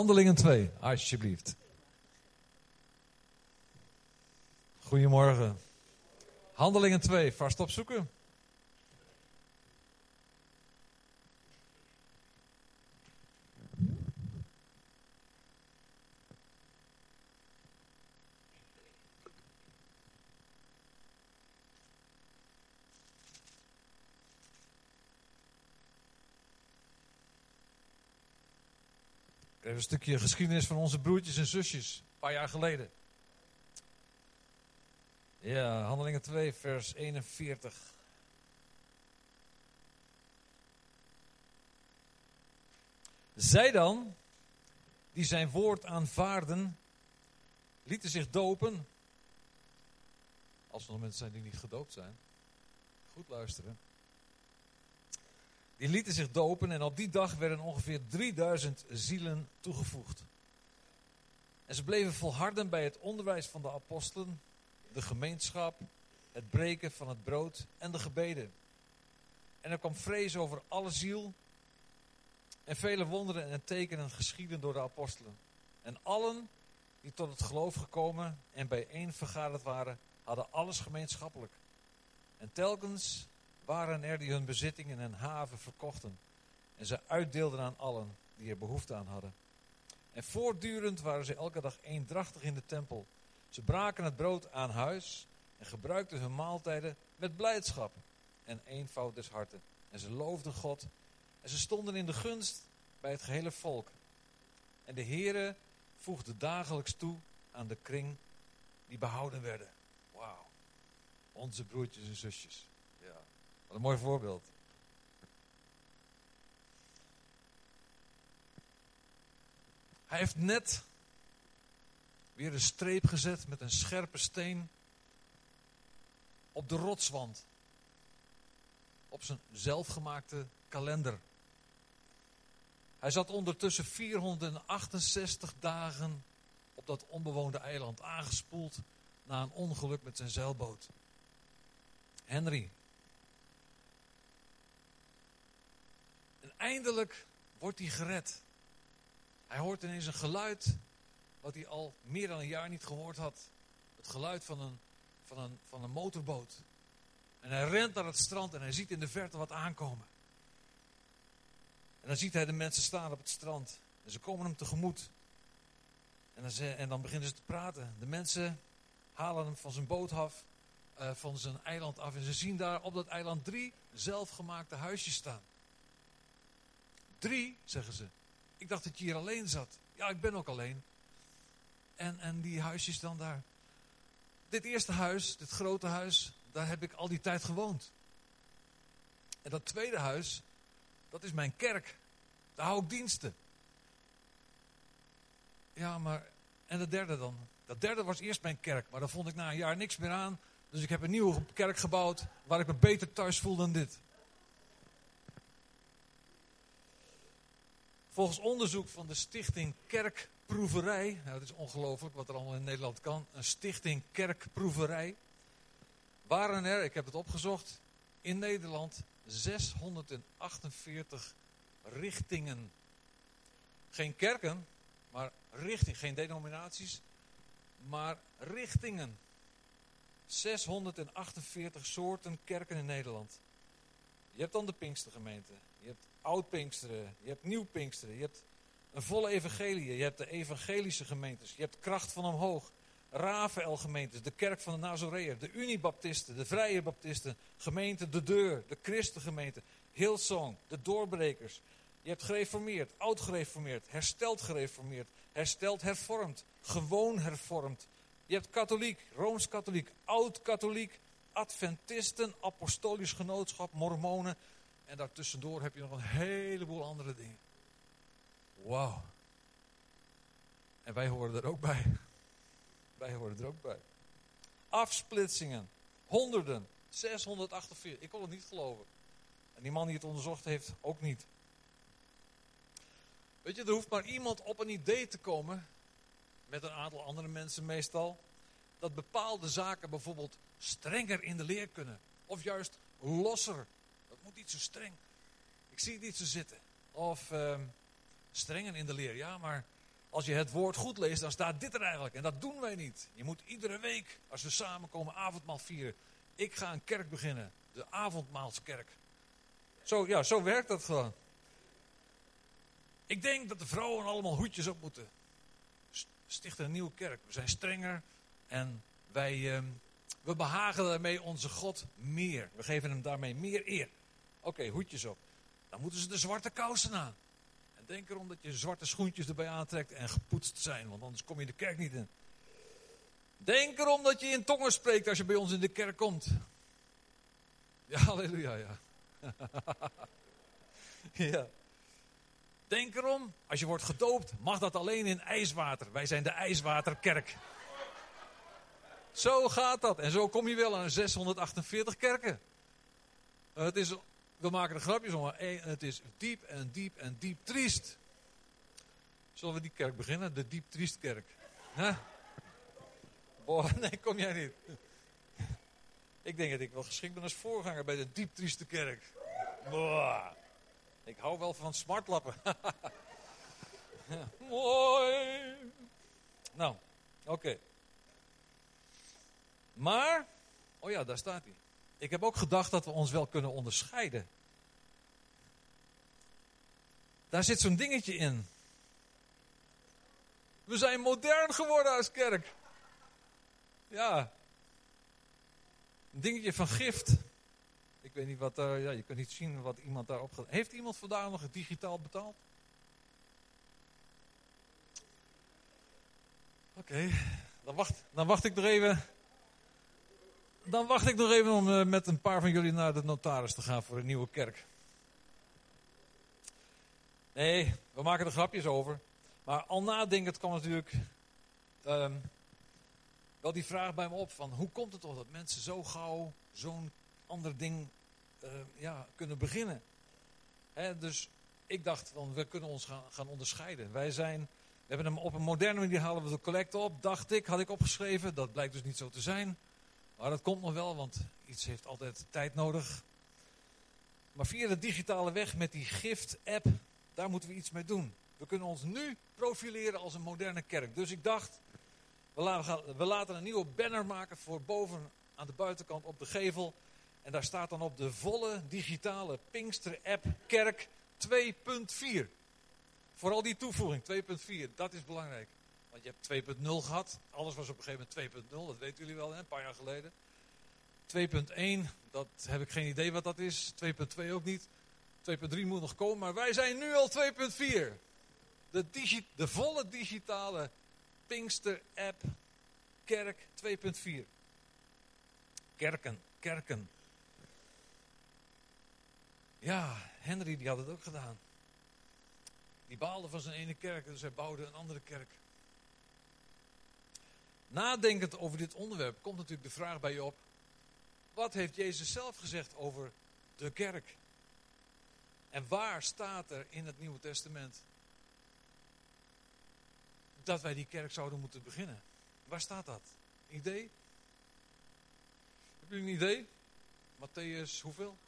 Handelingen 2, alsjeblieft. Goedemorgen. Handelingen 2, vast opzoeken. Een stukje geschiedenis van onze broertjes en zusjes, een paar jaar geleden. Ja, Handelingen 2, vers 41. Zij dan, die zijn woord aanvaarden, lieten zich dopen. Als er nog mensen zijn die niet gedoopt zijn. Goed luisteren. Die lieten zich dopen en op die dag werden ongeveer 3000 zielen toegevoegd. En ze bleven volharden bij het onderwijs van de apostelen, de gemeenschap, het breken van het brood en de gebeden. En er kwam vrees over alle ziel. En vele wonderen en tekenen geschieden door de apostelen. En allen die tot het geloof gekomen en bijeen vergaderd waren, hadden alles gemeenschappelijk. En telkens waren er die hun bezittingen en haven verkochten. En ze uitdeelden aan allen die er behoefte aan hadden. En voortdurend waren ze elke dag eendrachtig in de tempel. Ze braken het brood aan huis en gebruikten hun maaltijden met blijdschap en eenvoud des harten. En ze loofden God en ze stonden in de gunst bij het gehele volk. En de Heere voegde dagelijks toe aan de kring die behouden werden. Wauw, onze broertjes en zusjes. Wat een mooi voorbeeld. Hij heeft net weer een streep gezet met een scherpe steen op de rotswand. Op zijn zelfgemaakte kalender. Hij zat ondertussen 468 dagen op dat onbewoonde eiland aangespoeld na een ongeluk met zijn zeilboot. Henry. Eindelijk wordt hij gered. Hij hoort ineens een geluid wat hij al meer dan een jaar niet gehoord had. Het geluid van een, van een, van een motorboot. En hij rent naar het strand en hij ziet in de verte wat aankomen. En dan ziet hij de mensen staan op het strand. En ze komen hem tegemoet. En dan, en dan beginnen ze te praten. De mensen halen hem van zijn boot af, uh, van zijn eiland af. En ze zien daar op dat eiland drie zelfgemaakte huisjes staan. Drie, zeggen ze. Ik dacht dat je hier alleen zat. Ja, ik ben ook alleen. En, en die huisjes dan daar. Dit eerste huis, dit grote huis, daar heb ik al die tijd gewoond. En dat tweede huis, dat is mijn kerk. Daar hou ik diensten. Ja, maar. En de derde dan? Dat derde was eerst mijn kerk, maar daar vond ik na een jaar niks meer aan. Dus ik heb een nieuwe kerk gebouwd waar ik me beter thuis voel dan dit. Volgens onderzoek van de stichting Kerkproeverij, nou, het is ongelooflijk wat er allemaal in Nederland kan, een stichting Kerkproeverij, waren er, ik heb het opgezocht, in Nederland 648 richtingen. Geen kerken, maar richting, geen denominaties, maar richtingen. 648 soorten kerken in Nederland. Je hebt dan de Pinkstergemeente, je hebt Oud-Pinksteren, je hebt Nieuw-Pinksteren, je hebt een volle evangelie, je hebt de evangelische gemeentes, je hebt Kracht van Omhoog, Rafael-gemeentes, de Kerk van de Nazoreër, de Unibaptisten, de Vrije Baptisten, gemeente De Deur, de Christengemeente, Hillsong, de Doorbrekers. Je hebt gereformeerd, oud-gereformeerd, hersteld gereformeerd, hersteld hervormd, gewoon hervormd. Je hebt katholiek, rooms-katholiek, oud-katholiek, adventisten, apostolisch genootschap, mormonen. En daartussendoor heb je nog een heleboel andere dingen. Wauw. En wij horen er ook bij. Wij horen er ook bij. Afsplitsingen. Honderden. 648. Ik kon het niet geloven. En die man die het onderzocht heeft, ook niet. Weet je, er hoeft maar iemand op een idee te komen, met een aantal andere mensen meestal, dat bepaalde zaken bijvoorbeeld strenger in de leer kunnen. Of juist losser. Dat moet niet zo streng. Ik zie het niet zo zitten. Of uh, strenger in de leer, ja, maar als je het woord goed leest, dan staat dit er eigenlijk. En dat doen wij niet. Je moet iedere week, als we samenkomen, avondmaal vieren. Ik ga een kerk beginnen. De avondmaalskerk. Zo, ja, zo werkt dat gewoon. Ik denk dat de vrouwen allemaal hoedjes op moeten. Stichten een nieuwe kerk. We zijn strenger en wij, uh, we behagen daarmee onze God meer. We geven hem daarmee meer eer. Oké, hoedjes op. Dan moeten ze de zwarte kousen aan. En denk erom dat je zwarte schoentjes erbij aantrekt en gepoetst zijn, want anders kom je de kerk niet in. Denk erom dat je in tongen spreekt als je bij ons in de kerk komt. Ja, halleluja, ja. ja. Denk erom, als je wordt gedoopt, mag dat alleen in ijswater. Wij zijn de ijswaterkerk. Zo gaat dat. En zo kom je wel aan 648 kerken. Het is, we maken er grapjes om, maar het is diep en diep en diep triest. Zullen we die kerk beginnen? De diep triest kerk. Huh? Nee, kom jij niet. Ik denk dat ik wel geschikt ben als voorganger bij de diep trieste kerk. Ik hou wel van smartlappen. mooi. Nou, oké. Maar, oh ja, daar staat hij. Ik heb ook gedacht dat we ons wel kunnen onderscheiden. Daar zit zo'n dingetje in. We zijn modern geworden als kerk. Ja. Een dingetje van gift. Ik weet niet wat daar, ja, je kunt niet zien wat iemand daarop gaat. Heeft iemand vandaag nog digitaal betaald? Oké, dan, wacht, dan wacht ik er even. Dan wacht ik nog even om uh, met een paar van jullie naar de notaris te gaan voor een nieuwe kerk. Nee, we maken er grapjes over. Maar al nadenkend kwam natuurlijk um, wel die vraag bij me op van hoe komt het toch dat mensen zo gauw zo'n ander ding uh, ja, kunnen beginnen. Dus ik dacht, van, we kunnen ons gaan, gaan onderscheiden. Wij zijn, we hebben hem op een moderne manier halen we de collecte op, dacht ik, had ik opgeschreven. Dat blijkt dus niet zo te zijn. Maar dat komt nog wel, want iets heeft altijd tijd nodig. Maar via de digitale weg met die gift-app, daar moeten we iets mee doen. We kunnen ons nu profileren als een moderne kerk. Dus ik dacht, we laten, een nieuwe banner maken voor boven aan de buitenkant op de gevel. En daar staat dan op de volle digitale Pinkster-app Kerk 2.4. Vooral die toevoeging, 2.4, dat is belangrijk. Je hebt 2.0 gehad. Alles was op een gegeven moment 2.0, dat weten jullie wel, hè? een paar jaar geleden. 2.1, dat heb ik geen idee wat dat is. 2.2 ook niet. 2.3 moet nog komen, maar wij zijn nu al 2.4. De, de volle digitale Pinkster-app Kerk 2.4. Kerken, kerken. Ja, Henry die had het ook gedaan. Die baalde van zijn ene kerk, dus hij bouwde een andere kerk. Nadenkend over dit onderwerp komt natuurlijk de vraag bij je op. Wat heeft Jezus zelf gezegd over de kerk? En waar staat er in het Nieuwe Testament dat wij die kerk zouden moeten beginnen? Waar staat dat? Idee? Heb je een idee? Matthäus hoeveel?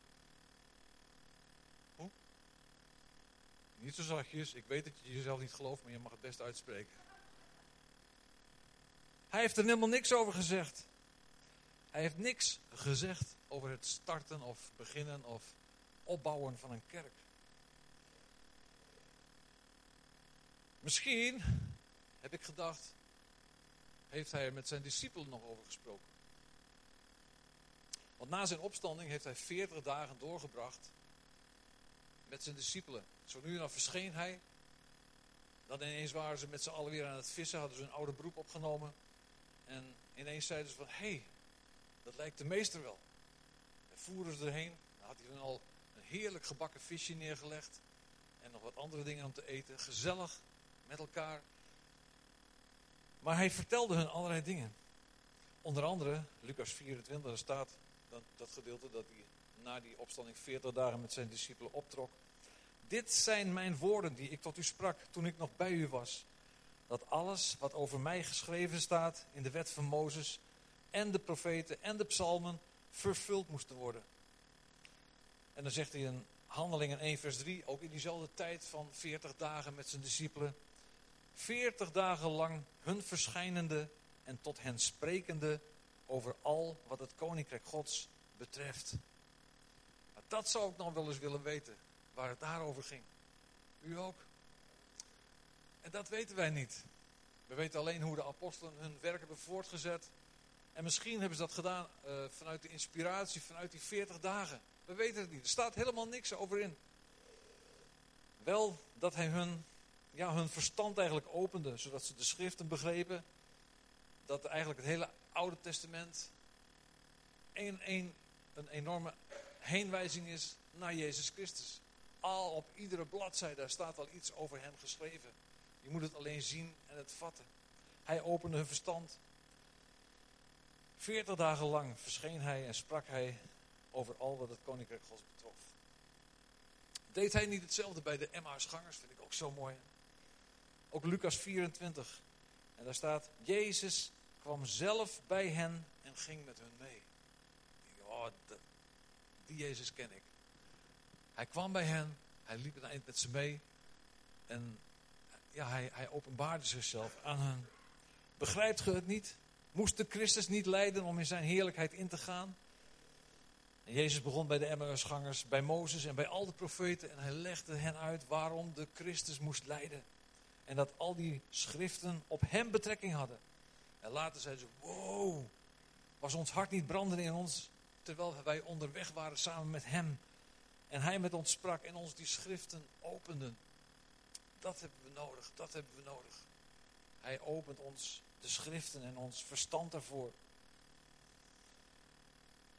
Niet zo zachtjes. Ik weet dat je jezelf niet gelooft, maar je mag het best uitspreken. Hij heeft er helemaal niks over gezegd. Hij heeft niks gezegd over het starten of beginnen of opbouwen van een kerk. Misschien, heb ik gedacht, heeft hij er met zijn discipelen nog over gesproken. Want na zijn opstanding heeft hij 40 dagen doorgebracht met zijn discipelen. Zo nu en dan verscheen hij. Dan ineens waren ze met z'n allen weer aan het vissen, hadden ze een oude beroep opgenomen. En ineens zeiden ze van, hé, hey, dat lijkt de meester wel. En voeren ze erheen. Dan had hij dan al een heerlijk gebakken visje neergelegd. En nog wat andere dingen om te eten. Gezellig met elkaar. Maar hij vertelde hun allerlei dingen. Onder andere, Lucas 24, daar staat dat, dat gedeelte dat hij na die opstanding 40 dagen met zijn discipelen optrok. Dit zijn mijn woorden die ik tot u sprak toen ik nog bij u was. Dat alles wat over mij geschreven staat in de wet van Mozes en de profeten en de psalmen vervuld moesten worden. En dan zegt hij in Handelingen 1 vers 3, ook in diezelfde tijd van 40 dagen met zijn discipelen. veertig dagen lang hun verschijnende en tot hen sprekende over al wat het koninkrijk Gods betreft. Dat zou ik nog wel eens willen weten, waar het daarover ging. U ook? En dat weten wij niet. We weten alleen hoe de apostelen hun werk hebben voortgezet. En misschien hebben ze dat gedaan uh, vanuit de inspiratie, vanuit die 40 dagen. We weten het niet. Er staat helemaal niks over in. Wel dat hij hun, ja, hun verstand eigenlijk opende, zodat ze de schriften begrepen. Dat eigenlijk het hele Oude Testament een, een, een enorme heenwijzing is naar Jezus Christus. Al op iedere bladzijde, staat al iets over hem geschreven. Je moet het alleen zien en het vatten. Hij opende hun verstand. Veertig dagen lang verscheen hij en sprak hij over al wat het Koninkrijk Gods betrof. Deed hij niet hetzelfde bij de Emmausgangers, vind ik ook zo mooi. Ook Lucas 24. En daar staat, Jezus kwam zelf bij hen en ging met hun mee. Oh, die Jezus ken ik. Hij kwam bij hen, hij liep met ze mee. En ja, hij, openbaarde zichzelf aan hen. Begrijpt ge het niet? Moest de Christus niet lijden om in zijn heerlijkheid in te gaan? En Jezus begon bij de Emmausgangers, bij Mozes en bij al de profeten. En hij legde hen uit waarom de Christus moest lijden. En dat al die schriften op hem betrekking hadden. En later zeiden ze, wow, was ons hart niet branden in ons, terwijl wij onderweg waren samen met hem. En hij met ons sprak en ons die schriften openden. Dat hebben we nodig, dat hebben we nodig. Hij opent ons de schriften en ons verstand ervoor.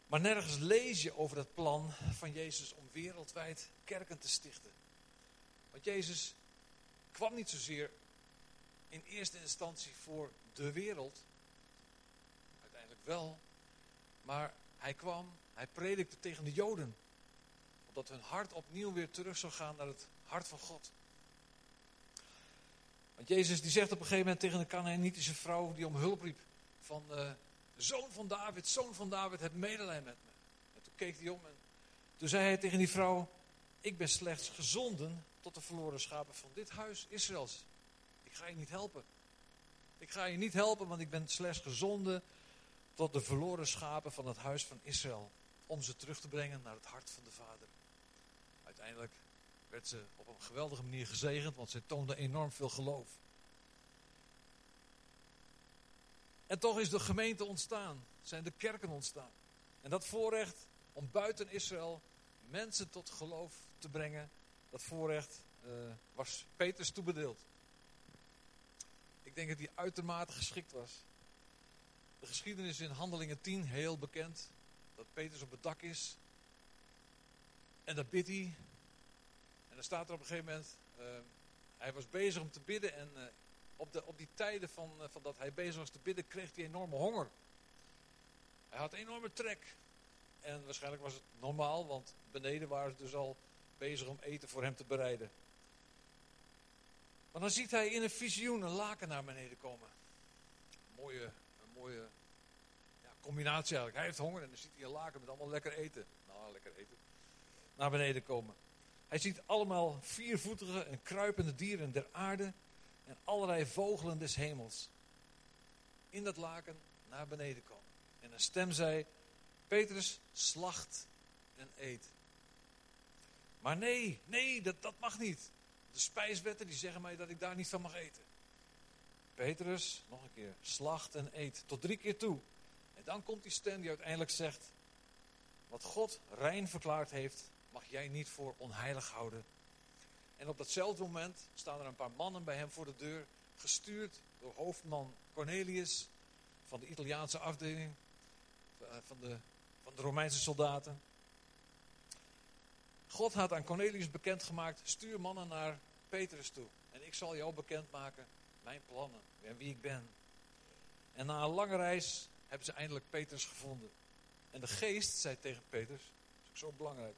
Maar nergens lees je over het plan van Jezus om wereldwijd kerken te stichten. Want Jezus kwam niet zozeer in eerste instantie voor de wereld. Uiteindelijk wel. Maar hij kwam, hij predikte tegen de Joden. Omdat hun hart opnieuw weer terug zou gaan naar het hart van God. Want Jezus die zegt op een gegeven moment tegen de Canaanitische vrouw die om hulp riep. Van, uh, zoon van David, zoon van David, heb medelijden met me. En toen keek hij om en toen zei hij tegen die vrouw. Ik ben slechts gezonden tot de verloren schapen van dit huis Israëls. Ik ga je niet helpen. Ik ga je niet helpen, want ik ben slechts gezonden tot de verloren schapen van het huis van Israël. Om ze terug te brengen naar het hart van de Vader. Uiteindelijk werd ze op een geweldige manier gezegend, want zij toonde enorm veel geloof. En toch is de gemeente ontstaan, zijn de kerken ontstaan. En dat voorrecht om buiten Israël mensen tot geloof te brengen, dat voorrecht uh, was Peters toebedeeld. Ik denk dat hij uitermate geschikt was. De geschiedenis in Handelingen 10, heel bekend. Dat Petrus op het dak is. En dat bidt hij. En dan staat er op een gegeven moment, uh, hij was bezig om te bidden en uh, op, de, op die tijden van, uh, van dat hij bezig was te bidden, kreeg hij enorme honger. Hij had enorme trek. En waarschijnlijk was het normaal, want beneden waren ze dus al bezig om eten voor hem te bereiden. Maar dan ziet hij in een visioen een laken naar beneden komen. Mooie, een mooie ja, combinatie eigenlijk. Hij heeft honger en dan ziet hij een laken met allemaal lekker eten. Nou, lekker eten. Naar beneden komen. Hij ziet allemaal viervoetige en kruipende dieren der aarde en allerlei vogelen des hemels. In dat laken naar beneden komen. En een stem zei, Petrus, slacht en eet. Maar nee, nee, dat, dat mag niet. De spijswetten die zeggen mij dat ik daar niet van mag eten. Petrus, nog een keer, slacht en eet. Tot drie keer toe. En dan komt die stem die uiteindelijk zegt, wat God rein verklaard heeft, mag jij niet voor onheilig houden. En op datzelfde moment staan er een paar mannen bij hem voor de deur, gestuurd door hoofdman Cornelius van de Italiaanse afdeling eh, van de, van de Romeinse soldaten. God had aan Cornelius bekendgemaakt, stuur mannen naar Petrus toe. En ik zal jou bekendmaken mijn plannen en wie ik ben. En na een lange reis hebben ze eindelijk Petrus gevonden. En de geest zei tegen Petrus, dat is ook zo belangrijk.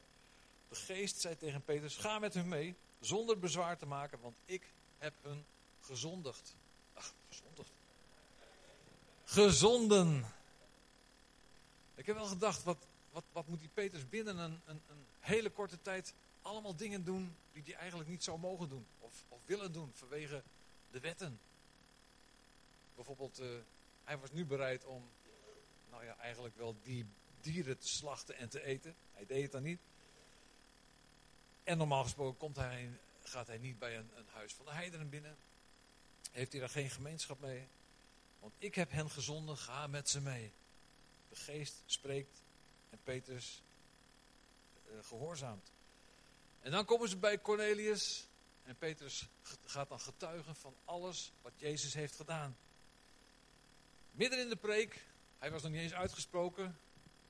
De geest zei tegen Petrus, ga met hun mee, zonder bezwaar te maken, want ik heb hun gezondigd. Ach, gezondigd. Gezonden. Ik heb wel gedacht, wat, wat, wat moet die Petrus binnen een, een, een hele korte tijd allemaal dingen doen die hij eigenlijk niet zou mogen doen. Of, of willen doen vanwege de wetten. Bijvoorbeeld, uh, hij was nu bereid om, nou ja, eigenlijk wel die dieren te slachten en te eten. Hij deed het dan niet. En normaal gesproken komt hij, gaat hij niet bij een, een huis van de heidenen binnen. Heeft hij daar geen gemeenschap mee. Want ik heb hen gezonden, ga met ze mee. De geest spreekt en Petrus uh, gehoorzaamt. En dan komen ze bij Cornelius. En Petrus gaat dan getuigen van alles wat Jezus heeft gedaan. Midden in de preek, hij was nog niet eens uitgesproken.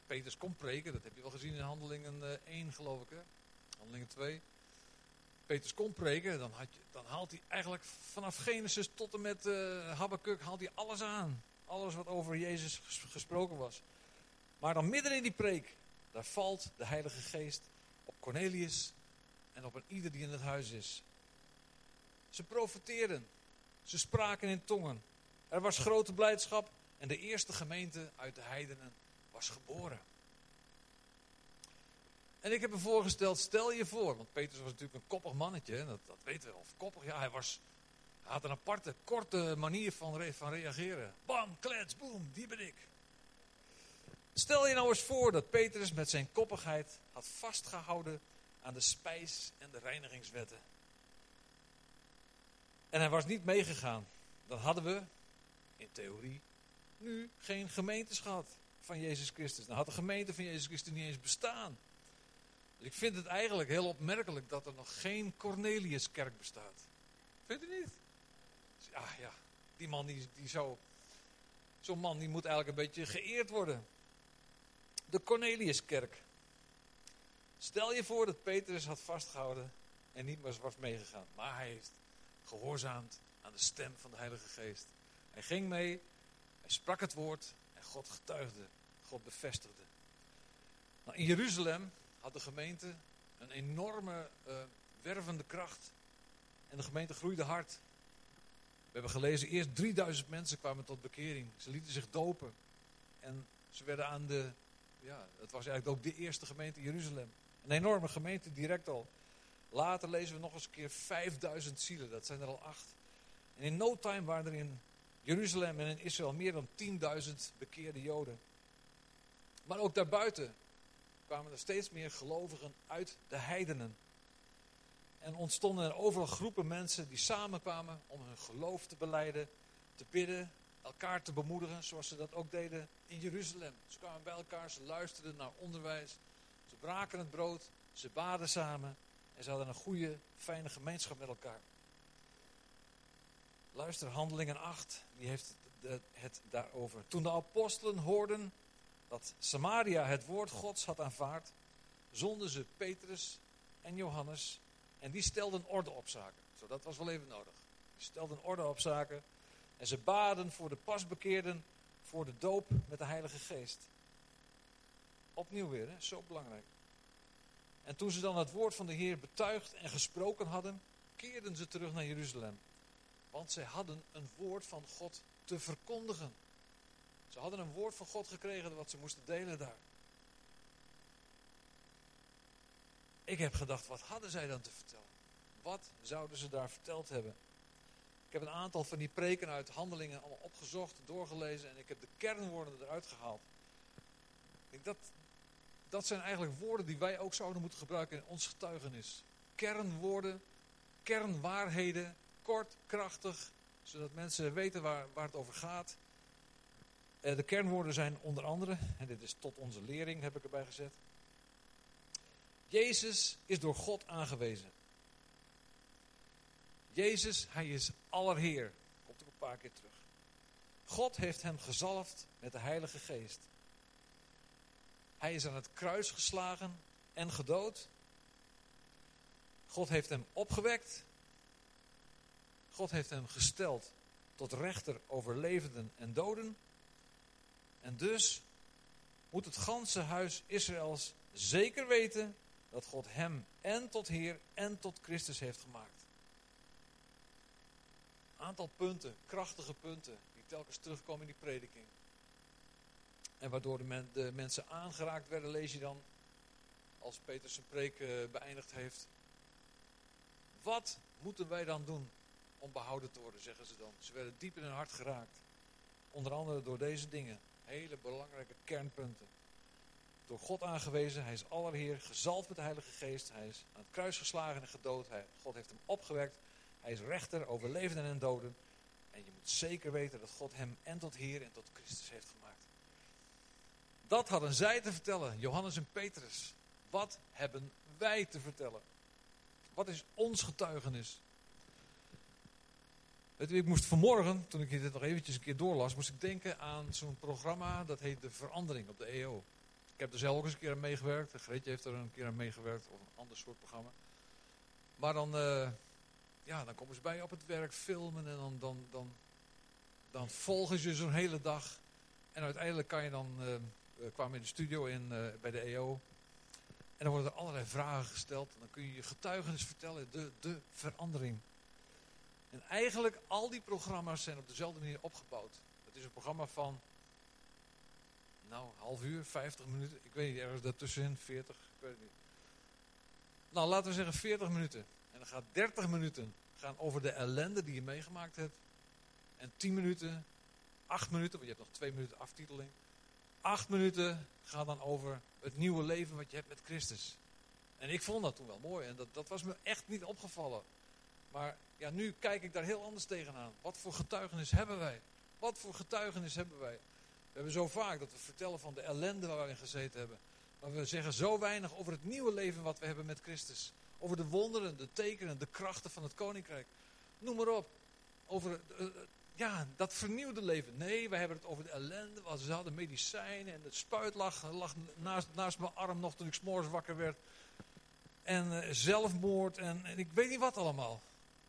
Petrus komt preken, dat heb je wel gezien in Handelingen 1 geloof ik hè. Handelingen 2. Petrus komt preken, dan, had je, dan, haalt hij eigenlijk vanaf Genesis tot en met uh, Habakkuk haalt hij alles aan. Alles wat over Jezus gesproken was. Maar dan midden in die preek, daar valt de Heilige Geest op Cornelius en op een ieder die in het huis is. Ze profeteerden, ze spraken in tongen. Er was grote blijdschap en de eerste gemeente uit de heidenen was geboren. En ik heb me voorgesteld, stel je voor, want Petrus was natuurlijk een koppig mannetje, dat, dat weten we. Of koppig, ja, hij, was, had een aparte, korte manier van, van reageren. Bam, klets, boem, die ben ik. Stel je nou eens voor dat Petrus met zijn koppigheid had vastgehouden aan de spijs- en de reinigingswetten. En hij was niet meegegaan. Dan hadden we, in theorie, nu geen gemeentes gehad van Jezus Christus. Dan had de gemeente van Jezus Christus niet eens bestaan. Ik vind het eigenlijk heel opmerkelijk dat er nog geen Corneliuskerk bestaat. Vindt u niet? Ja, ja. Die man die, die zo... Zo'n man die moet eigenlijk een beetje geëerd worden. De Corneliuskerk. Stel je voor dat Petrus had vastgehouden en niet meer was meegegaan. Maar hij heeft gehoorzaamd aan de stem van de Heilige Geest. Hij ging mee, hij sprak het woord en God getuigde, God bevestigde. Nou, in Jeruzalem had de gemeente een enorme uh, wervende kracht. En de gemeente groeide hard. We hebben gelezen, eerst 3000 mensen kwamen tot bekering. Ze lieten zich dopen. En ze werden aan de, ja, het was eigenlijk ook de eerste gemeente Jeruzalem. Een enorme gemeente direct al. Later lezen we nog eens een keer 5000 zielen, dat zijn er al acht. En in no time waren er in Jeruzalem en in Israël meer dan 10.000 bekeerde Joden. Maar ook daarbuiten kwamen er steeds meer gelovigen uit de heidenen. En ontstonden er overal groepen mensen die samenkwamen om hun geloof te beleiden, te bidden, elkaar te bemoedigen, zoals ze dat ook deden in Jeruzalem. Ze kwamen bij elkaar, ze luisterden naar onderwijs, ze braken het brood, ze baden samen en ze hadden een goede, fijne gemeenschap met elkaar. Luister, Handelingen 8, die heeft het daarover. Toen de apostelen hoorden dat Samaria het woord Gods had aanvaard, zonden ze Petrus en Johannes en die stelden orde op zaken. Zo, dat was wel even nodig. Die stelden orde op zaken en ze baden voor de pasbekeerden voor de doop met de Heilige Geest. Opnieuw weer, hè? zo belangrijk. En toen ze dan het woord van de Heer betuigd en gesproken hadden, keerden ze terug naar Jeruzalem. Want zij hadden een woord van God te verkondigen. Ze hadden een woord van God gekregen wat ze moesten delen daar. Ik heb gedacht, wat hadden zij dan te vertellen? Wat zouden ze daar verteld hebben? Ik heb een aantal van die preken uit handelingen allemaal opgezocht, doorgelezen en ik heb de kernwoorden eruit gehaald. Ik, dat, dat zijn eigenlijk woorden die wij ook zouden moeten gebruiken in ons getuigenis. Kernwoorden, kernwaarheden, kort, krachtig, zodat mensen weten waar, waar het over gaat. Eh, de kernwoorden zijn onder andere, en dit is tot onze lering heb ik erbij gezet. Jezus is door God aangewezen. Jezus, hij is allerheer. Komt er een paar keer terug. God heeft hem gezalfd met de Heilige Geest. Hij is aan het kruis geslagen en gedood. God heeft hem opgewekt. God heeft hem gesteld tot rechter over levenden en doden. En dus moet het ganse huis Israëls zeker weten dat God hem en tot Heer en tot Christus heeft gemaakt. Aantal punten, krachtige punten, die telkens terugkomen in die prediking. En waardoor de, mensen aangeraakt werden, lees je dan, als Peter zijn preek uh, beëindigd heeft. Wat moeten wij dan doen? om behouden te worden, zeggen ze dan. Ze werden diep in hun hart geraakt. Onder andere door deze dingen. Hele belangrijke kernpunten. Door God aangewezen, hij is allerheer, gezalfd met de Heilige Geest. Hij is aan het kruis geslagen en gedood. Hij, God heeft hem opgewekt. Hij is rechter over levenden en doden. En je moet zeker weten dat God hem en tot Heer en tot Christus heeft gemaakt. Dat hadden zij te vertellen, Johannes en Petrus. Wat hebben wij te vertellen? Wat is ons getuigenis? Ik moest vanmorgen, toen ik dit nog eventjes een keer doorlas, moest ik denken aan zo'n programma dat heet De Verandering op de EO. Ik heb er zelf ook eens een keer aan meegewerkt. Greetje heeft er een keer aan meegewerkt, of een ander soort programma. Maar dan, uh, ja, dan komen ze bij je op het werk filmen en dan, dan, dan, dan volgen ze zo'n hele dag. En uiteindelijk kan je dan, uh, kwamen in de studio in, bij de EO. En dan worden er allerlei vragen gesteld. En dan kun je je getuigenis vertellen, de, de verandering. En eigenlijk al die programma's zijn op dezelfde manier opgebouwd. Het is een programma van, nou, half uur, 50 minuten. Ik weet niet, ergens daartussenin, 40, ik weet het niet. Nou, laten we zeggen 40 minuten. En dan gaat 30 minuten gaan over de ellende die je meegemaakt hebt. En 10 minuten, 8 minuten, want je hebt nog 2 minuten aftiteling. 8 minuten gaat dan over het nieuwe leven wat je hebt met Christus. En ik vond dat toen wel mooi en dat, dat was me echt niet opgevallen. Maar ja, nu kijk ik daar heel anders tegenaan. Wat voor getuigenis hebben wij? Wat voor getuigenis hebben wij? We hebben zo vaak dat we vertellen van de ellende waar we in gezeten hebben. Maar we zeggen zo weinig over het nieuwe leven wat we hebben met Christus. Over de wonderen, de tekenen, de krachten van het koninkrijk. Noem maar op. Over uh, ja, dat vernieuwde leven. Nee, we hebben het over de ellende. Want ze hadden medicijnen en het spuit lag, naast, naast mijn arm nog toen ik s'morgens wakker werd. En uh, zelfmoord en ik weet niet wat allemaal.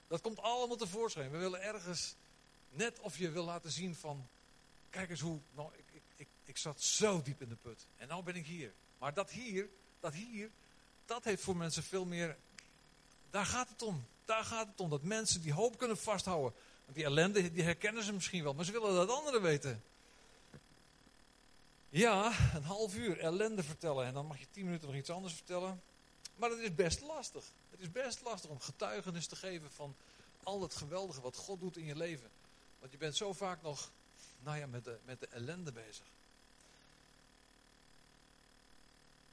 Dat komt allemaal tevoorschijn. We willen ergens, net of je wil laten zien van, kijk eens hoe, nou, ik, ik, ik, ik zat zo diep in de put. En nou ben ik hier. Maar dat hier, dat hier, dat heeft voor mensen veel meer, daar gaat het om. Daar gaat het om, dat mensen die hoop kunnen vasthouden. Want die ellende, die herkennen ze misschien wel, maar ze willen dat anderen weten. Ja, een half uur ellende vertellen en dan mag je tien minuten nog iets anders vertellen. Maar het is best lastig. Het is best lastig om getuigenis te geven van al het geweldige wat God doet in je leven. Want je bent zo vaak nog nou ja, met, de, met de ellende bezig.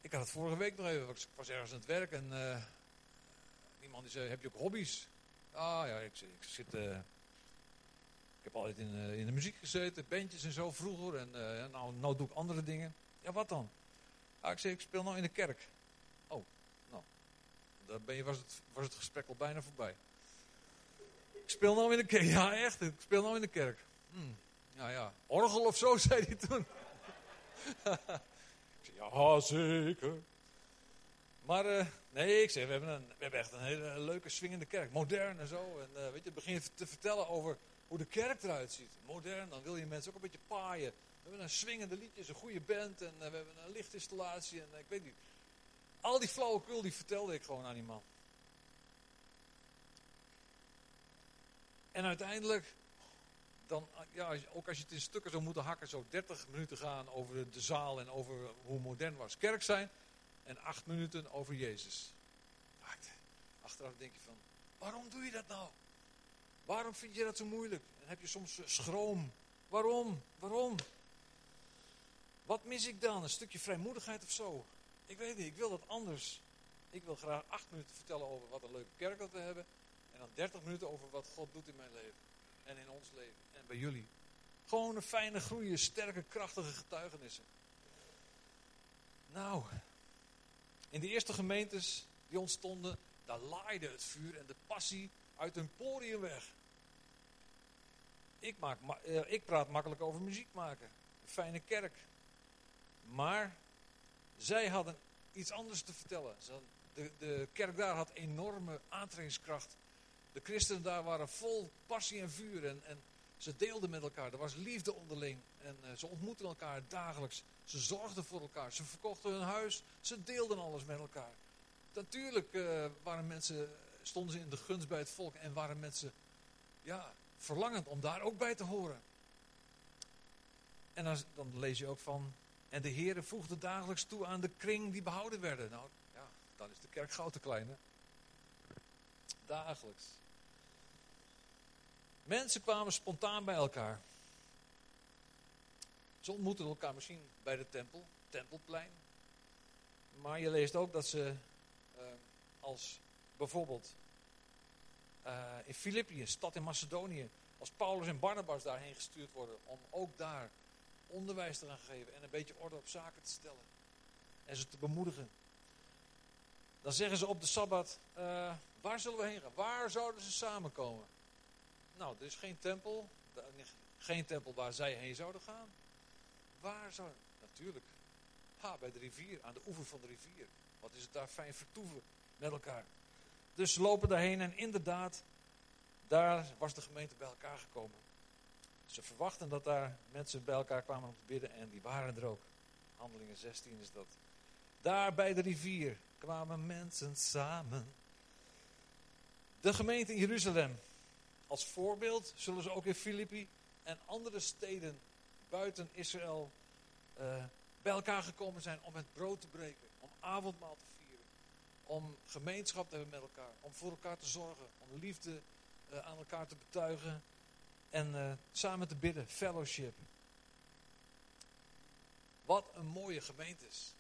Ik had het vorige week nog even, ik was ergens aan het werk en uh, iemand die zei, heb je ook hobby's? Ah ja, ik, ik zit... Uh, ik heb altijd in, uh, in, de muziek gezeten, bandjes en zo vroeger. En nou, nou doe ik andere dingen. Ja, wat dan? Ah, ik zei, ik speel nou in de kerk. Dan ben je, was, het, was het gesprek al bijna voorbij. Ik speel nou in de kerk. Ja, echt. Ik speel nou in de kerk. Hmm. Ja, ja. Orgel of zo, zei hij toen. ik zei, ja, zeker. Maar uh, nee, ik zeg, we hebben, een, we hebben echt een hele leuke swingende kerk. Modern en zo. En uh, weet je, begin te vertellen over hoe de kerk eruit ziet. Modern, dan wil je mensen ook een beetje paaien. We hebben een swingende liedjes, een goede band en uh, we hebben een lichtinstallatie en ik weet niet. Al die flauwekul die vertelde ik gewoon aan die man. En uiteindelijk, dan, ja, ook als je het in stukken zou moeten hakken, zo 30 minuten gaan over de zaal en over hoe modern was kerk zijn. En 8 minuten over Jezus. Achteraf denk je van, waarom doe je dat nou? Waarom vind je dat zo moeilijk? En heb je soms eh, schroom. Waarom? Waarom? Wat mis ik dan? Een stukje vrijmoedigheid of zo? Ik weet niet, ik wil dat anders. Ik wil graag acht minuten vertellen over wat een leuke kerk dat we hebben. En dan dertig minuten over wat God doet in mijn leven. En in ons leven. En bij jullie. Gewoon een fijne, groeien, sterke, krachtige getuigenissen. Nou, in de eerste gemeentes die ontstonden, daar laaide het vuur en de passie uit hun poriën weg. Ik, maak, eh, ik praat makkelijk over muziek maken. Een fijne kerk. Maar zij hadden iets anders te vertellen. De, de kerk daar had enorme aantrekkingskracht. De christenen daar waren vol passie en vuur. En, en ze deelden met elkaar. Er was liefde onderling. En uh, ze ontmoetten elkaar dagelijks. Ze zorgden voor elkaar. Ze verkochten hun huis. Ze deelden alles met elkaar. Natuurlijk uh, waren mensen, stonden ze in de gunst bij het volk. En waren mensen ja, verlangend om daar ook bij te horen. En dan, dan lees je ook van en de Heere voegde dagelijks toe aan de kring die behouden werden. Nou, ja, dan is de kerk goud te klein, hè? Dagelijks. Mensen kwamen spontaan bij elkaar. Ze ontmoeten elkaar misschien bij de tempel, tempelplein. Maar je leest ook dat ze uh, als bijvoorbeeld uh, in Filippië, stad in Macedonië, als Paulus en Barnabas daarheen gestuurd worden om ook daar onderwijs te gaan geven en een beetje orde op zaken te stellen en ze te bemoedigen. Dan zeggen ze op de Sabbat, uh, waar zullen we heen gaan? Waar zouden ze samenkomen? Nou, er is geen tempel, geen tempel waar zij heen zouden gaan. Waar zou, natuurlijk, ha, bij de rivier, aan de oever van de rivier. Wat is het daar fijn vertoeven met elkaar. Dus ze lopen daarheen en inderdaad, daar was de gemeente bij elkaar gekomen. Ze verwachten dat daar mensen bij elkaar kwamen om te bidden en die waren er ook. Handelingen 16 is dat. Daar bij de rivier kwamen mensen samen. De gemeente in Jeruzalem. Als voorbeeld zullen ze ook in Filippi en andere steden buiten Israël uh, bij elkaar gekomen zijn om het brood te breken, om avondmaal te vieren, om gemeenschap te hebben met elkaar, om voor elkaar te zorgen, om liefde uh, aan elkaar te betuigen en uh, samen te bidden, fellowship. Wat een mooie gemeente is.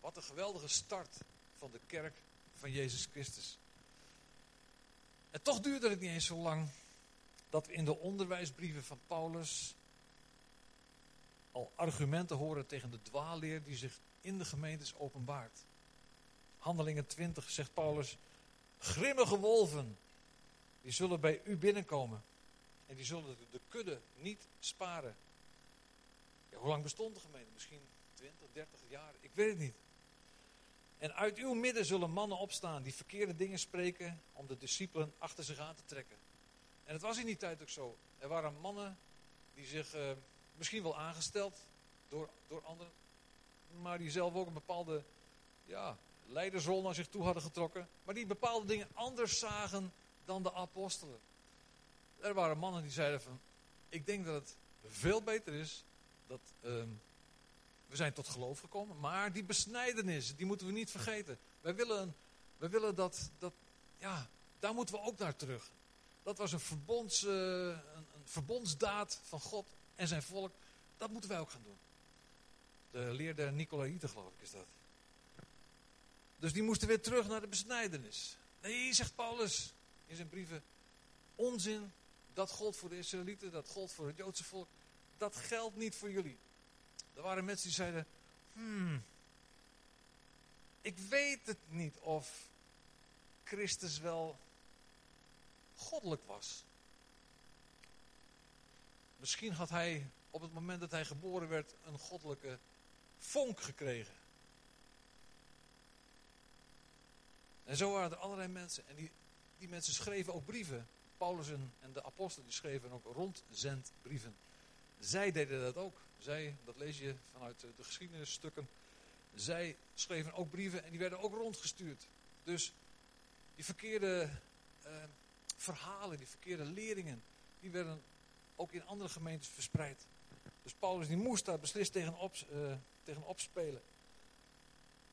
Wat een geweldige start van de kerk van Jezus Christus. En toch duurde het niet eens zo lang dat we in de onderwijsbrieven van Paulus al argumenten horen tegen de dwaalleer die zich in de gemeentes openbaart. Handelingen 20 zegt Paulus, grimmige wolven, die zullen bij u binnenkomen en die zullen de kudde niet sparen. Ja, hoe lang bestond de gemeente? Misschien 20, 30 jaar, ik weet het niet. En uit uw midden zullen mannen opstaan die verkeerde dingen spreken om de discipelen achter zich aan te trekken. En het was in die tijd ook zo. Er waren mannen die zich uh, misschien wel aangesteld door, door anderen, maar die zelf ook een bepaalde ja, leidersrol naar zich toe hadden getrokken, maar die bepaalde dingen anders zagen dan de apostelen. Er waren mannen die zeiden van, ik denk dat het veel beter is dat uh, we zijn tot geloof gekomen, maar die besnijdenis, die moeten we niet vergeten. Wij willen, wij willen dat, dat, ja, daar moeten we ook naar terug. Dat was een, verbonds, uh, een, verbondsdaad van God en zijn volk. Dat moeten wij ook gaan doen. De leer der Nicolaïten, geloof ik, is dat. Dus die moesten weer terug naar de besnijdenis. Nee, zegt Paulus in zijn brieven. Onzin, dat gold voor de Israëlieten, dat gold voor het Joodse volk. Dat geldt niet voor jullie. Er waren mensen die zeiden, hmm, ik weet het niet of Christus wel goddelijk was. Misschien had hij op het moment dat hij geboren werd een goddelijke vonk gekregen. En zo waren er allerlei mensen. En die, die mensen schreven ook brieven. Paulus en, de apostelen schreven ook rondzendbrieven. Zij deden dat ook. Zij, dat lees je vanuit de geschiedenisstukken. Zij schreven ook brieven en die werden ook rondgestuurd. Dus die verkeerde uh, verhalen, die verkeerde leringen, die werden ook in andere gemeentes verspreid. Dus Paulus die moest daar beslist tegen, uh, tegen opspelen.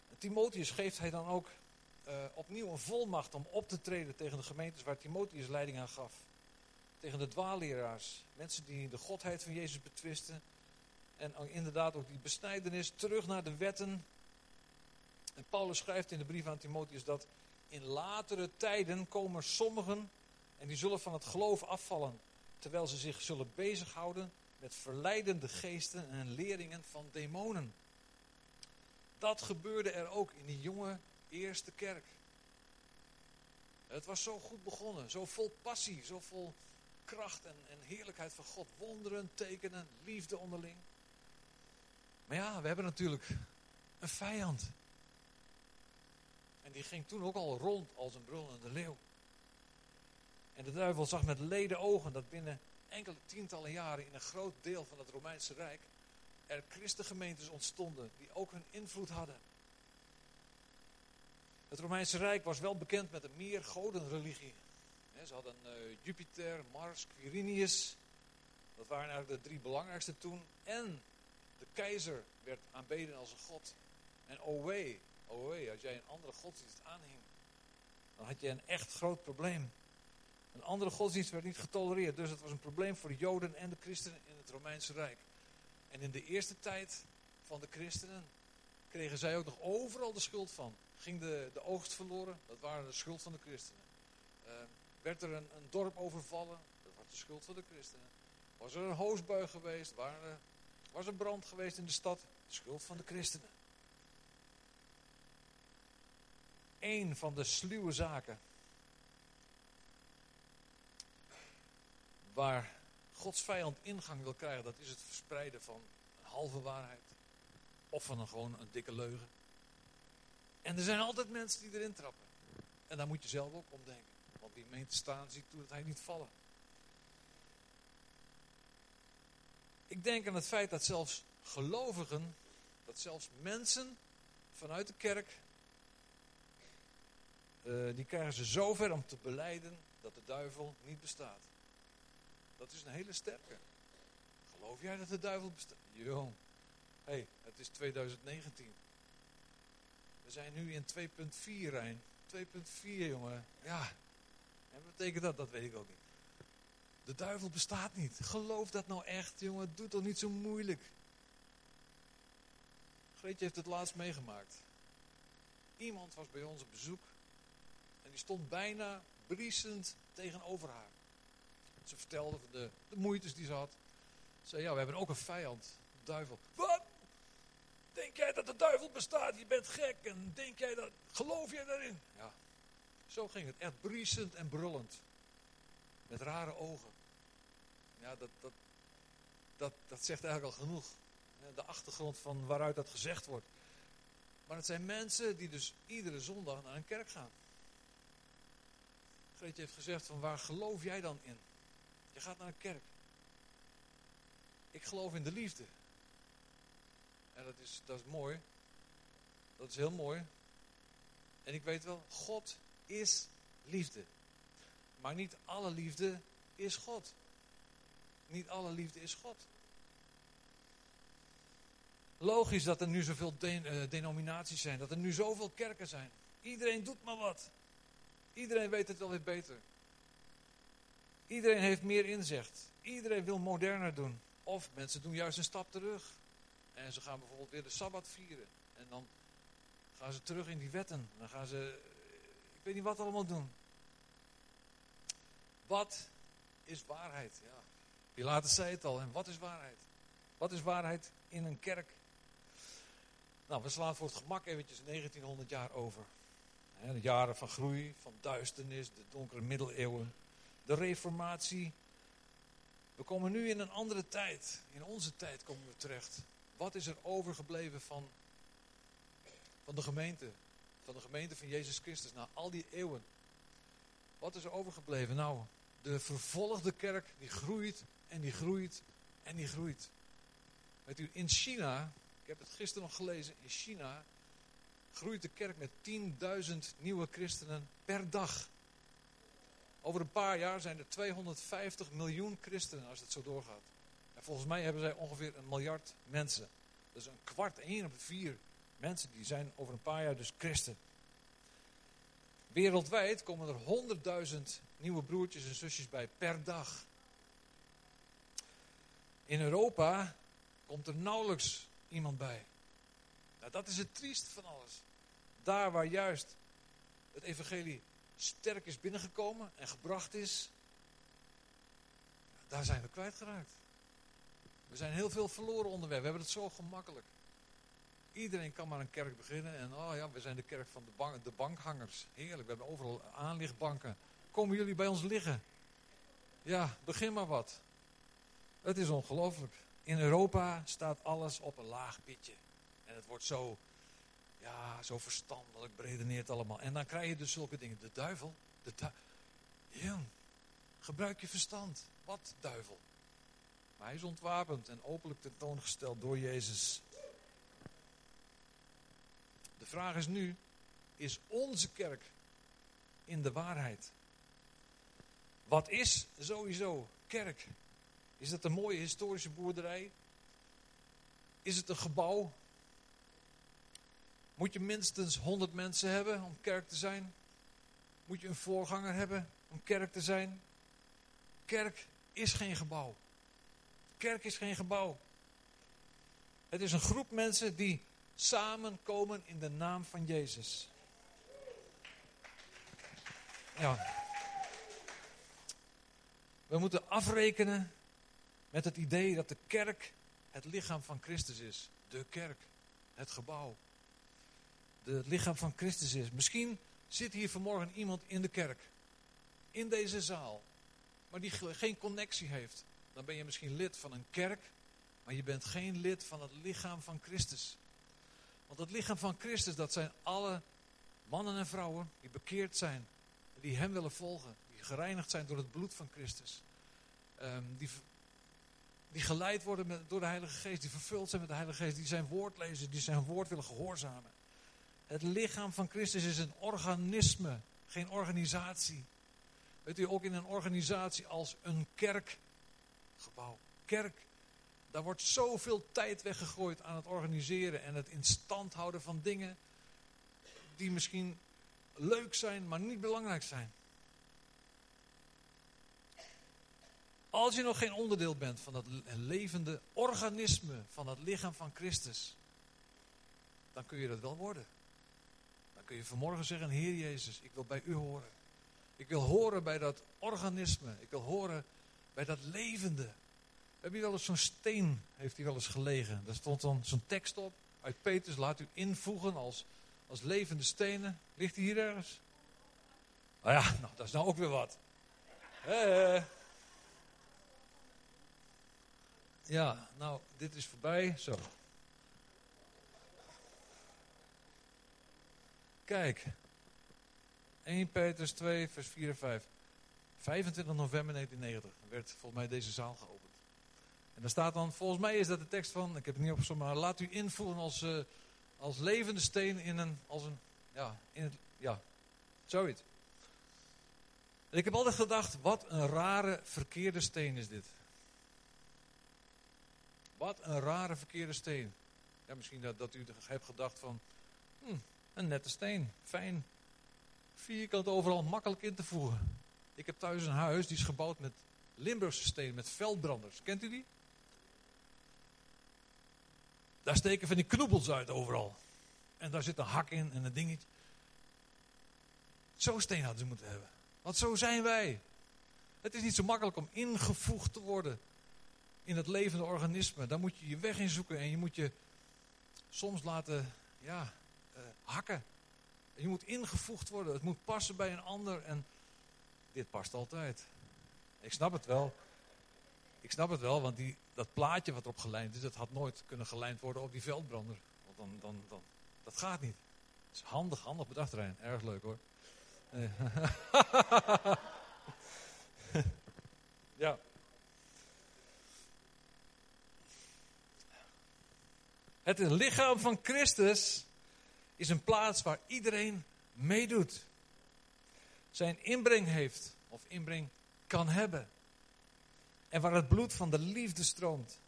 En Timotheus geeft hij dan ook uh, opnieuw een volmacht om op te treden tegen de gemeentes waar Timotheus leiding aan gaf. Tegen de dwaalleraars, mensen die de godheid van Jezus betwisten. En inderdaad ook die besnijdenis, terug naar de wetten. En Paulus schrijft in de brief aan Timotheus dat in latere tijden komen sommigen en die zullen van het geloof afvallen, terwijl ze zich zullen bezighouden met verleidende geesten en leringen van demonen. Dat gebeurde er ook in die jonge eerste kerk. Het was zo goed begonnen, zo vol passie, zo vol kracht en, en heerlijkheid van God. Wonderen, tekenen, liefde onderling. Maar ja, we hebben natuurlijk een vijand. En die ging toen ook al rond als een brullende leeuw. En de duivel zag met leden ogen dat binnen enkele tientallen jaren in een groot deel van het Romeinse Rijk er christengemeentes ontstonden die ook hun invloed hadden. Het Romeinse Rijk was wel bekend met een meer godenreligie. Ze hadden uh, Jupiter, Mars, Quirinius. Dat waren eigenlijk de drie belangrijkste toen. En de keizer werd aanbeden als een god. En wee, oh wee, als jij een andere godsdienst aanhing, dan had je een echt groot probleem. Een andere godsdienst werd niet getolereerd. Dus het was een probleem voor de Joden en de christenen in het Romeinse Rijk. En in de eerste tijd van de christenen kregen zij ook nog overal de schuld van. Ging de, de oogst verloren, dat waren de schuld van de christenen. Uh, werd er een, een, dorp overvallen, dat was de schuld van de christenen. Was er een hoosbui geweest, waren, was er brand geweest in de stad, de schuld van de christenen. Eén van de sluwe zaken waar Gods vijand ingang wil krijgen, dat is het verspreiden van een halve waarheid. Of van een, gewoon een dikke leugen. En er zijn altijd mensen die erin trappen. En daar moet je zelf ook om denken. Want wie meent te staan, ziet toe dat hij niet vallen. Ik denk aan het feit dat zelfs gelovigen, dat zelfs mensen vanuit de kerk, uh, die krijgen ze zover om te beleiden dat de duivel niet bestaat. Dat is een hele sterke. Geloof jij dat de duivel bestaat? Jong. Hé, hey, het is 2019. We zijn nu in 2.4, Rijn. 2.4, jongen. Ja. En wat betekent dat? Dat weet ik ook niet. De duivel bestaat niet. Geloof dat nou echt, jongen. Doe toch niet zo moeilijk. Greetje heeft het laatst meegemaakt. Iemand was bij ons op bezoek. En die stond bijna briesend tegenover haar. Ze vertelde van de, de moeites die ze had. Ze zei, ja, we hebben ook een vijand. De duivel. Wat? Denk jij dat de duivel bestaat? Je bent gek. En denk jij dat... Geloof jij daarin? Ja. Zo ging het. Echt briesend en brullend. Met rare ogen. Ja, dat, dat, dat, dat zegt eigenlijk al genoeg. De achtergrond van waaruit dat gezegd wordt. Maar het zijn mensen die dus iedere zondag naar een kerk gaan. Greetje heeft gezegd van waar geloof jij dan in? Je gaat naar een kerk. Ik geloof in de liefde. En dat is, dat is mooi. Dat is heel mooi. En ik weet wel, God is liefde. Maar niet alle liefde is God. Niet alle liefde is God. Logisch dat er nu zoveel de, uh, denominaties zijn, dat er nu zoveel kerken zijn. Iedereen doet maar wat. Iedereen weet het wel weer beter. Iedereen heeft meer inzicht. Iedereen wil moderner doen. Of mensen doen juist een stap terug. En ze gaan bijvoorbeeld weer de Sabbat vieren. En dan gaan ze terug in die wetten. Dan gaan ze, ik weet niet wat allemaal doen. Wat is waarheid? Ja. Pilatus zei het al. En wat is waarheid? Wat is waarheid in een kerk? Nou, we slaan voor het gemak eventjes 1900 jaar over. De jaren van groei, van duisternis, de donkere middeleeuwen de reformatie. We komen nu in een andere tijd. In onze tijd komen we terecht. Wat is er overgebleven van, van de gemeente? Van de gemeente van Jezus Christus na al die eeuwen. Wat is er overgebleven? Nou, de vervolgde kerk die groeit en die groeit en die groeit. Weet u, in China, ik heb het gisteren nog gelezen, in China groeit de kerk met 10.000 nieuwe christenen per dag. Over een paar jaar zijn er 250 miljoen christenen als het zo doorgaat. En volgens mij hebben zij ongeveer een miljard mensen. Dus een kwart, één op vier mensen die zijn over een paar jaar dus christen. Wereldwijd komen er honderdduizend nieuwe broertjes en zusjes bij per dag. In Europa komt er nauwelijks iemand bij. Nou, dat is het triest van alles. Daar waar juist het evangelie sterk is binnengekomen en gebracht is, daar zijn we kwijtgeraakt. We zijn heel veel verloren onderweg. We hebben het zo gemakkelijk. Iedereen kan maar een kerk beginnen en oh ja, we zijn de kerk van de, de bankhangers. Heerlijk, we hebben overal aanlichtbanken. Komen jullie bij ons liggen? Ja, begin maar wat. Het is ongelooflijk. In Europa staat alles op een laag pitje. En het wordt zo ja, zo verstandelijk, beredeneert allemaal. En dan krijg je dus zulke dingen. De duivel, de gebruik je verstand. Wat duivel? Hij is ontwapend en openlijk tentoongesteld door Jezus. De vraag is nu, is onze kerk in de waarheid? Wat is sowieso kerk? Is het een mooie historische boerderij? Is het een gebouw moet je minstens 100 mensen hebben om kerk te zijn? Moet je een voorganger hebben? om kerk te zijn. Kerk is geen gebouw. Kerk is geen gebouw. Het is een groep mensen die samenkomen in de naam van Jezus. Ja. We moeten afrekenen met het idee dat de kerk het lichaam van Christus is. De kerk, het gebouw. De, het lichaam van Christus is. Misschien zit hier vanmorgen iemand in de kerk, in deze zaal, maar die geen connectie heeft. Dan ben je misschien lid van een kerk, maar je bent geen lid van het lichaam van Christus. Want het lichaam van Christus, dat zijn alle mannen en vrouwen die bekeerd zijn, die Hem willen volgen, die gereinigd zijn door het bloed van Christus. Um, die, die geleid worden door de Heilige Geest, die vervuld zijn met de Heilige Geest, die zijn woord lezen, die zijn woord willen gehoorzamen. Het lichaam van Christus is een organisme, geen organisatie. Weet u, ook in een organisatie als een kerkgebouw. Kerk, daar wordt zoveel tijd weggegooid aan het organiseren en het in stand houden van dingen die misschien leuk zijn, maar niet belangrijk zijn. Als je nog geen onderdeel bent van dat levende organisme, van het lichaam van Christus, dan kun je dat wel worden. Dan kun je vanmorgen zeggen, Heer Jezus, ik wil bij u horen. Ik wil horen bij dat organisme. Ik wil horen bij dat levende. Heb je wel eens zo'n steen, heeft hij wel eens gelegen. Daar stond dan zo'n tekst op uit Petrus, laat u invoegen als, als levende stenen. Ligt hij hier ergens? Nou ja, nou, dat is nou ook weer wat. Ja, nou, dit is voorbij. Zo. Kijk. 1 Petrus 2, vers 4 en 5. 25 november 1990 werd volgens mij deze zaal geopend. En daar staat dan, volgens mij is dat de tekst van, ik heb het niet opgezocht, maar laat u invoeren als, uh, als levende steen in een, als een, ja, in het, ja, zoiets. En ik heb altijd gedacht, wat een rare verkeerde steen is dit. Wat een rare verkeerde steen. Ja, misschien dat, dat u hebt gedacht van, hm, een nette steen, fijn. Vierkant overal makkelijk in te voeren. Ik heb thuis een huis, die is gebouwd met Limburgse steen, met veldbranders. Kent u die? Daar steken van die knoepels uit overal. En daar zit een hak in en een dingetje. Zo'n steen hadden ze moeten hebben. Want zo zijn wij. Het is niet zo makkelijk om ingevoegd te worden in het levende organisme. Daar moet je je weg in zoeken en je moet je soms laten ja, uh, hakken. Je moet ingevoegd worden. Het moet passen bij een ander en dit past altijd. Ik snap het wel. Ik snap het wel, want die, dat plaatje wat erop gelijnd is, dat had nooit kunnen gelijnd worden op die veldbrander. Want dan, dan, dan, dat gaat niet. Het is handig, handig bedacht, Rijn. Erg leuk hoor. ja. Het lichaam van Christus is een plaats waar iedereen meedoet. Zijn inbreng heeft, of inbreng kan hebben. En waar het bloed van de liefde stroomt.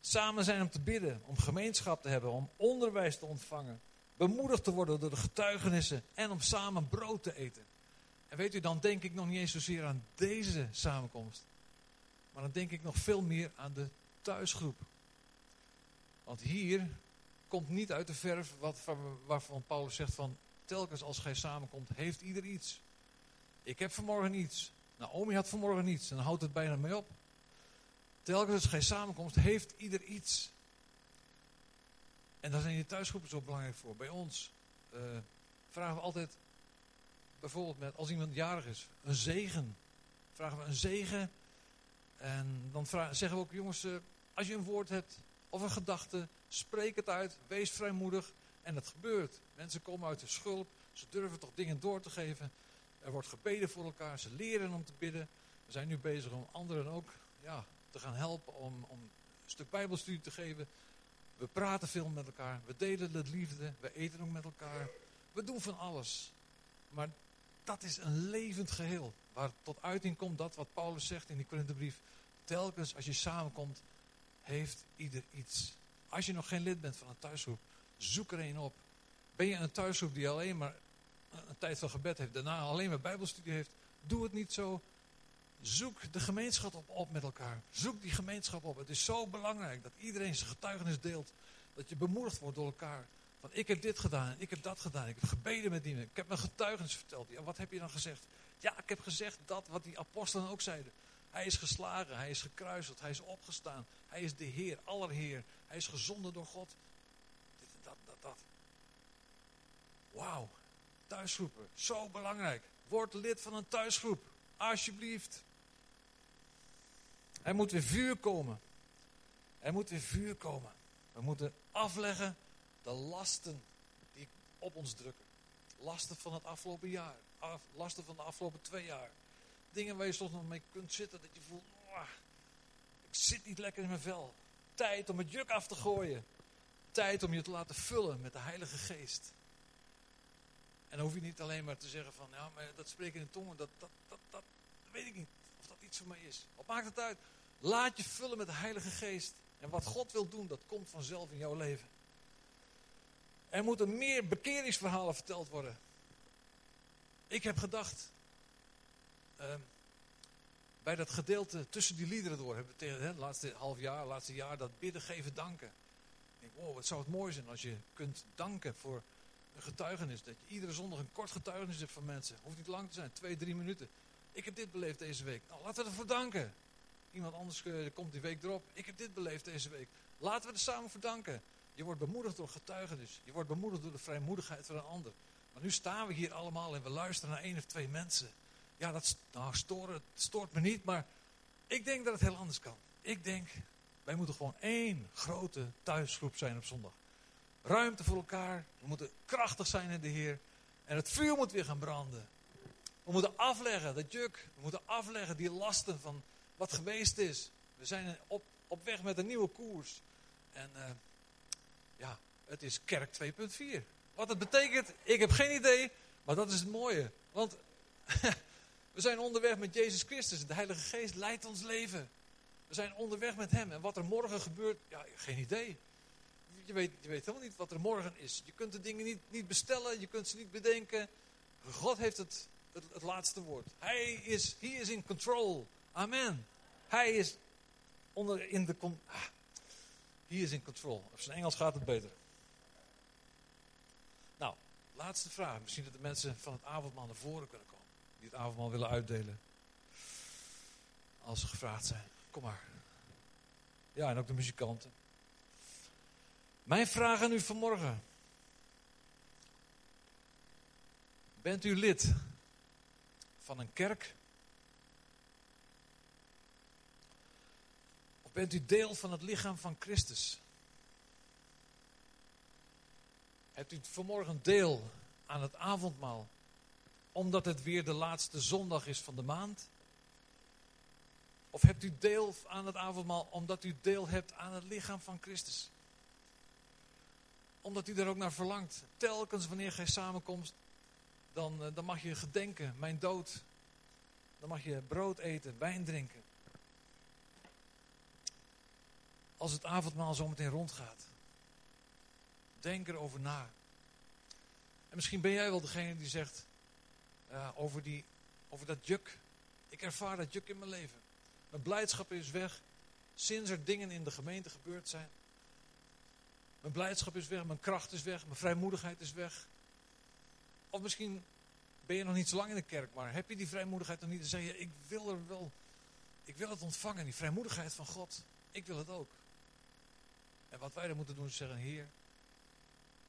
Samen zijn om te bidden, om gemeenschap te hebben, om onderwijs te ontvangen. Bemoedigd te worden door de getuigenissen en om samen brood te eten. En weet u, dan denk ik nog niet eens zozeer aan deze samenkomst. Maar dan denk ik nog veel meer aan de thuisgroep. Want hier komt niet uit de verf wat, waarvan Paulus zegt van telkens als gij samenkomt, heeft ieder iets. Ik heb vanmorgen iets. Naomi had vanmorgen niets. En dan houdt het bijna mee op. Telkens als gij samenkomt, heeft ieder iets. En daar zijn die thuisgroepen zo belangrijk voor. Bij ons uh, vragen we altijd, bijvoorbeeld met, als iemand jarig is, een zegen. Vragen we een zegen. En dan vragen, zeggen we ook, jongens, uh, als je een woord hebt, of een gedachte, spreek het uit, wees vrijmoedig. En het gebeurt. Mensen komen uit de schulp, ze durven toch dingen door te geven. Er wordt gebeden voor elkaar, ze leren om te bidden. We zijn nu bezig om anderen ook ja, te gaan helpen, om, om een stuk bijbelstudie te geven. We praten veel met elkaar, we delen de liefde, we eten ook met elkaar. We doen van alles. Maar dat is een levend geheel. Waar tot uiting komt dat wat Paulus zegt in die Korinthebrief. Telkens als je samenkomt, heeft ieder iets. Als je nog geen lid bent van een thuisgroep, zoek er een op. Ben je een thuisgroep die alleen maar een tijd van gebed heeft, daarna alleen maar bijbelstudie heeft, Doe het niet zo. Zoek de gemeenschap op, op met elkaar. Zoek die gemeenschap op. Het is zo belangrijk dat iedereen zijn getuigenis deelt. Dat je bemoedigd wordt door elkaar. Van ik heb dit gedaan, ik heb dat gedaan, ik heb gebeden met die Ik heb mijn getuigenis verteld. Ja, wat heb je dan gezegd? Ja, ik heb gezegd dat wat die apostelen ook zeiden. Hij is geslagen, hij is gekruisigd, hij is opgestaan. Hij is de Heer, allerheer. Hij is gezonden door God. Dat. Wauw, thuisgroepen, zo belangrijk. Word lid van een thuisgroep, alsjeblieft. Er moet weer vuur komen. Er moet weer vuur komen. We moeten afleggen de lasten die op ons drukken. Lasten van het afgelopen jaar. Af, lasten van de afgelopen twee jaar. Dingen waar je soms nog mee kunt zitten. Dat je voelt, ik zit niet lekker in mijn vel. Tijd om het juk af te gooien. Tijd om je te laten vullen met de Heilige Geest. En dan hoef je niet alleen maar te zeggen van, ja, maar dat spreken in tongen, dat, dat, dat, dat, weet ik niet. Of dat iets voor mij is. Wat maakt het uit? Laat je vullen met de Heilige Geest. En wat God wil doen, dat komt vanzelf in jouw leven. Er moeten meer bekeringsverhalen verteld worden. Ik heb gedacht, ehm, bij dat gedeelte tussen die liederen door, hebben we tegen het laatste half jaar, laatste jaar, dat bidden, geven, danken. Ik denk, wow, wat zou het mooi zijn als je kunt danken voor een getuigenis. Dat je iedere zondag een kort getuigenis hebt van mensen. Hoeft niet lang te zijn, twee, drie minuten. Ik heb dit beleefd deze week. Nou, laten we ervoor danken. Iemand anders uh, komt die week erop. Ik heb dit beleefd deze week. Laten we er samen voor danken. Je wordt bemoedigd door getuigenis. Je wordt bemoedigd door de vrijmoedigheid van een ander. Maar nu staan we hier allemaal en we luisteren naar één of twee mensen. Ja, dat nou, stoort me niet, maar ik denk dat het heel anders kan. Ik denk, wij moeten gewoon één grote thuisgroep zijn op zondag. Ruimte voor elkaar. We moeten krachtig zijn in de Heer. En het vuur moet weer gaan branden. We moeten afleggen, dat juk. We moeten afleggen die lasten van wat geweest is. We zijn op, op weg met een nieuwe koers. En uh, ja, het is kerk 2.4. Wat het betekent, ik heb geen idee, maar dat is het mooie. Want we zijn onderweg met Jezus Christus. De Heilige Geest leidt ons leven. We zijn onderweg met Hem. En wat er morgen gebeurt, ja, geen idee. Je weet, je weet helemaal niet wat er morgen is. Je kunt de dingen niet, niet bestellen, je kunt ze niet bedenken. God heeft het, het, laatste woord. Hij is, he is in control. Amen. Hij is onder in de... Ah, he is in control. Op zijn Engels gaat het beter. Nou, laatste vraag. Misschien dat de mensen van het avondmaal naar voren kunnen komen. Die het avondmaal willen uitdelen. Als ze gevraagd zijn. Kom maar. Ja, en ook de muzikanten. Mijn vraag aan u vanmorgen. Bent u lid van een kerk bent u deel van het lichaam van Christus. Hebt u vanmorgen deel aan het avondmaal, omdat het weer de laatste zondag is van de maand? Of hebt u deel aan het avondmaal omdat u deel hebt aan het lichaam van Christus? Omdat u er ook naar verlangt. Telkens wanneer gij samenkomt, dan, eh, dan mag je gedenken, mijn dood. Dan mag je brood eten, wijn drinken. als het avondmaal zometeen rondgaat. Denk erover na. En misschien ben jij wel degene die zegt uh, over, die, over dat juk. Ik ervaar dat juk in mijn leven. Mijn blijdschap is weg sinds er dingen in de gemeente gebeurd zijn. Mijn blijdschap is weg, mijn kracht is weg, mijn vrijmoedigheid is weg. Of misschien ben je nog niet zo lang in de kerk, maar heb je die vrijmoedigheid nog niet? Dan zeg je, ik wil er wel, ik wil het ontvangen, die vrijmoedigheid van God. Ik wil het ook. En wat wij dan moeten doen is zeggen, Heer,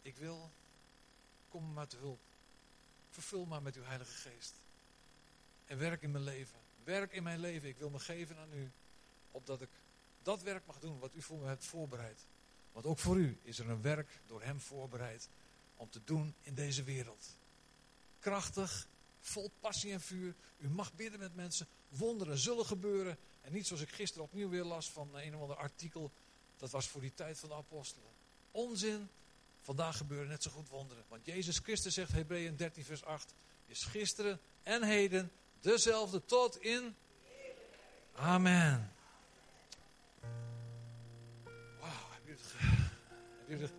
ik wil, kom maar te hulp. Vervul maar met uw Heilige Geest. En werk in mijn leven. Werk in mijn leven. Ik wil me geven aan u. Opdat ik dat werk mag doen wat u voor me hebt voorbereid. Want ook voor u is er een werk door hem voorbereid om te doen in deze wereld. Krachtig, vol passie en vuur. U mag bidden met mensen. Wonderen zullen gebeuren. En niet zoals ik gisteren opnieuw weer las van een of ander artikel dat was voor die tijd van de apostelen. Onzin. Vandaag gebeuren net zo goed wonderen. Want Jezus Christus zegt, Hebreeën 13 vers 8, is gisteren en heden Dezelfde tot in... Amen. Wauw, hebben jullie,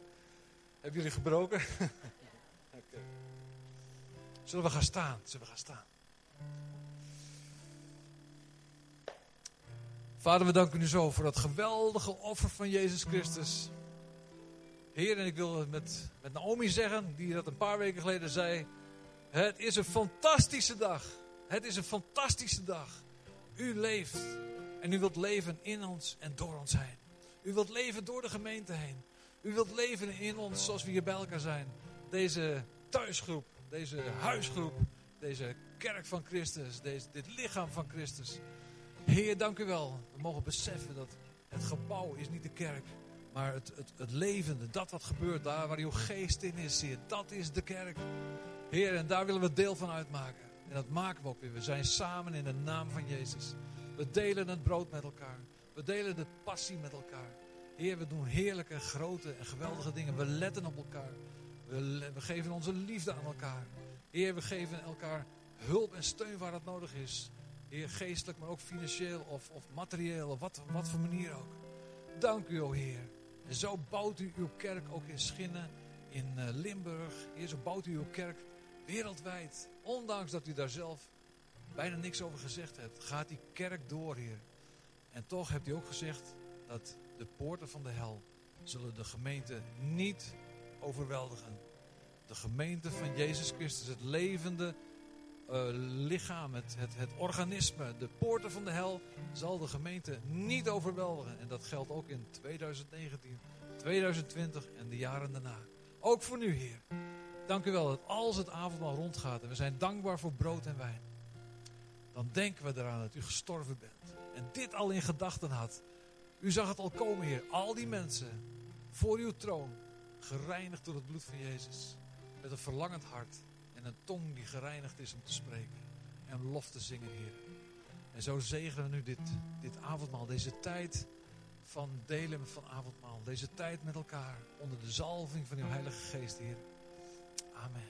hebben jullie, gebroken? Zullen we gaan staan? Zullen we gaan staan? Vader, we danken u zo voor dat geweldige offer van Jezus Christus. Heer, en ik wil het met, met Naomi zeggen, die dat een paar weken geleden zei. Het is een fantastische dag. Het is een fantastische dag. U leeft. En u wilt leven in ons en door ons heen. U wilt leven door de gemeente heen. U wilt leven in ons zoals we hier bij elkaar zijn. Deze thuisgroep, deze huisgroep, deze kerk van Christus, deze, dit lichaam van Christus. Heer, dank u wel. We mogen beseffen dat het gebouw is niet de kerk, maar het, het, het levende, dat wat gebeurt daar waar uw geest in is, Heer, dat is de kerk. Heer, en daar willen we deel van uitmaken. En dat maken we ook weer. We zijn samen in de naam van Jezus. We delen het brood met elkaar. We delen de passie met elkaar. Heer, we doen heerlijke, grote en geweldige dingen. We letten op elkaar. We, we geven onze liefde aan elkaar. Heer, we geven elkaar hulp en steun waar het nodig is. Heer, geestelijk, maar ook financieel of, of materieel, of wat, wat voor manier ook. Dank u, o Heer. En zo bouwt u uw kerk ook in Schinnen, in uh, Limburg. Heer, zo bouwt u uw kerk wereldwijd. Ondanks dat u daar zelf bijna niks over gezegd hebt, gaat die kerk door, Heer. En toch hebt u ook gezegd dat de poorten van de hel zullen de gemeente niet overweldigen. De gemeente van Jezus Christus, het levende uh, lichaam, het, het, het organisme, de poorten van de hel, zal de gemeente niet overweldigen. En dat geldt ook in 2019, 2020 en de jaren daarna. Ook voor nu, Heer. Dank u wel dat als het avondmaal rondgaat en we zijn dankbaar voor brood en wijn, dan denken we eraan dat u gestorven bent. En dit al in gedachten had. U zag het al komen, Heer. Al die mensen voor uw troon, gereinigd door het bloed van Jezus. Met een verlangend hart en een tong die gereinigd is om te spreken. En lof te zingen, Heer. En zo zegenen we nu dit, dit avondmaal, deze tijd van delen van avondmaal. Deze tijd met elkaar onder de zalving van uw Heilige Geest, Heer. Amen.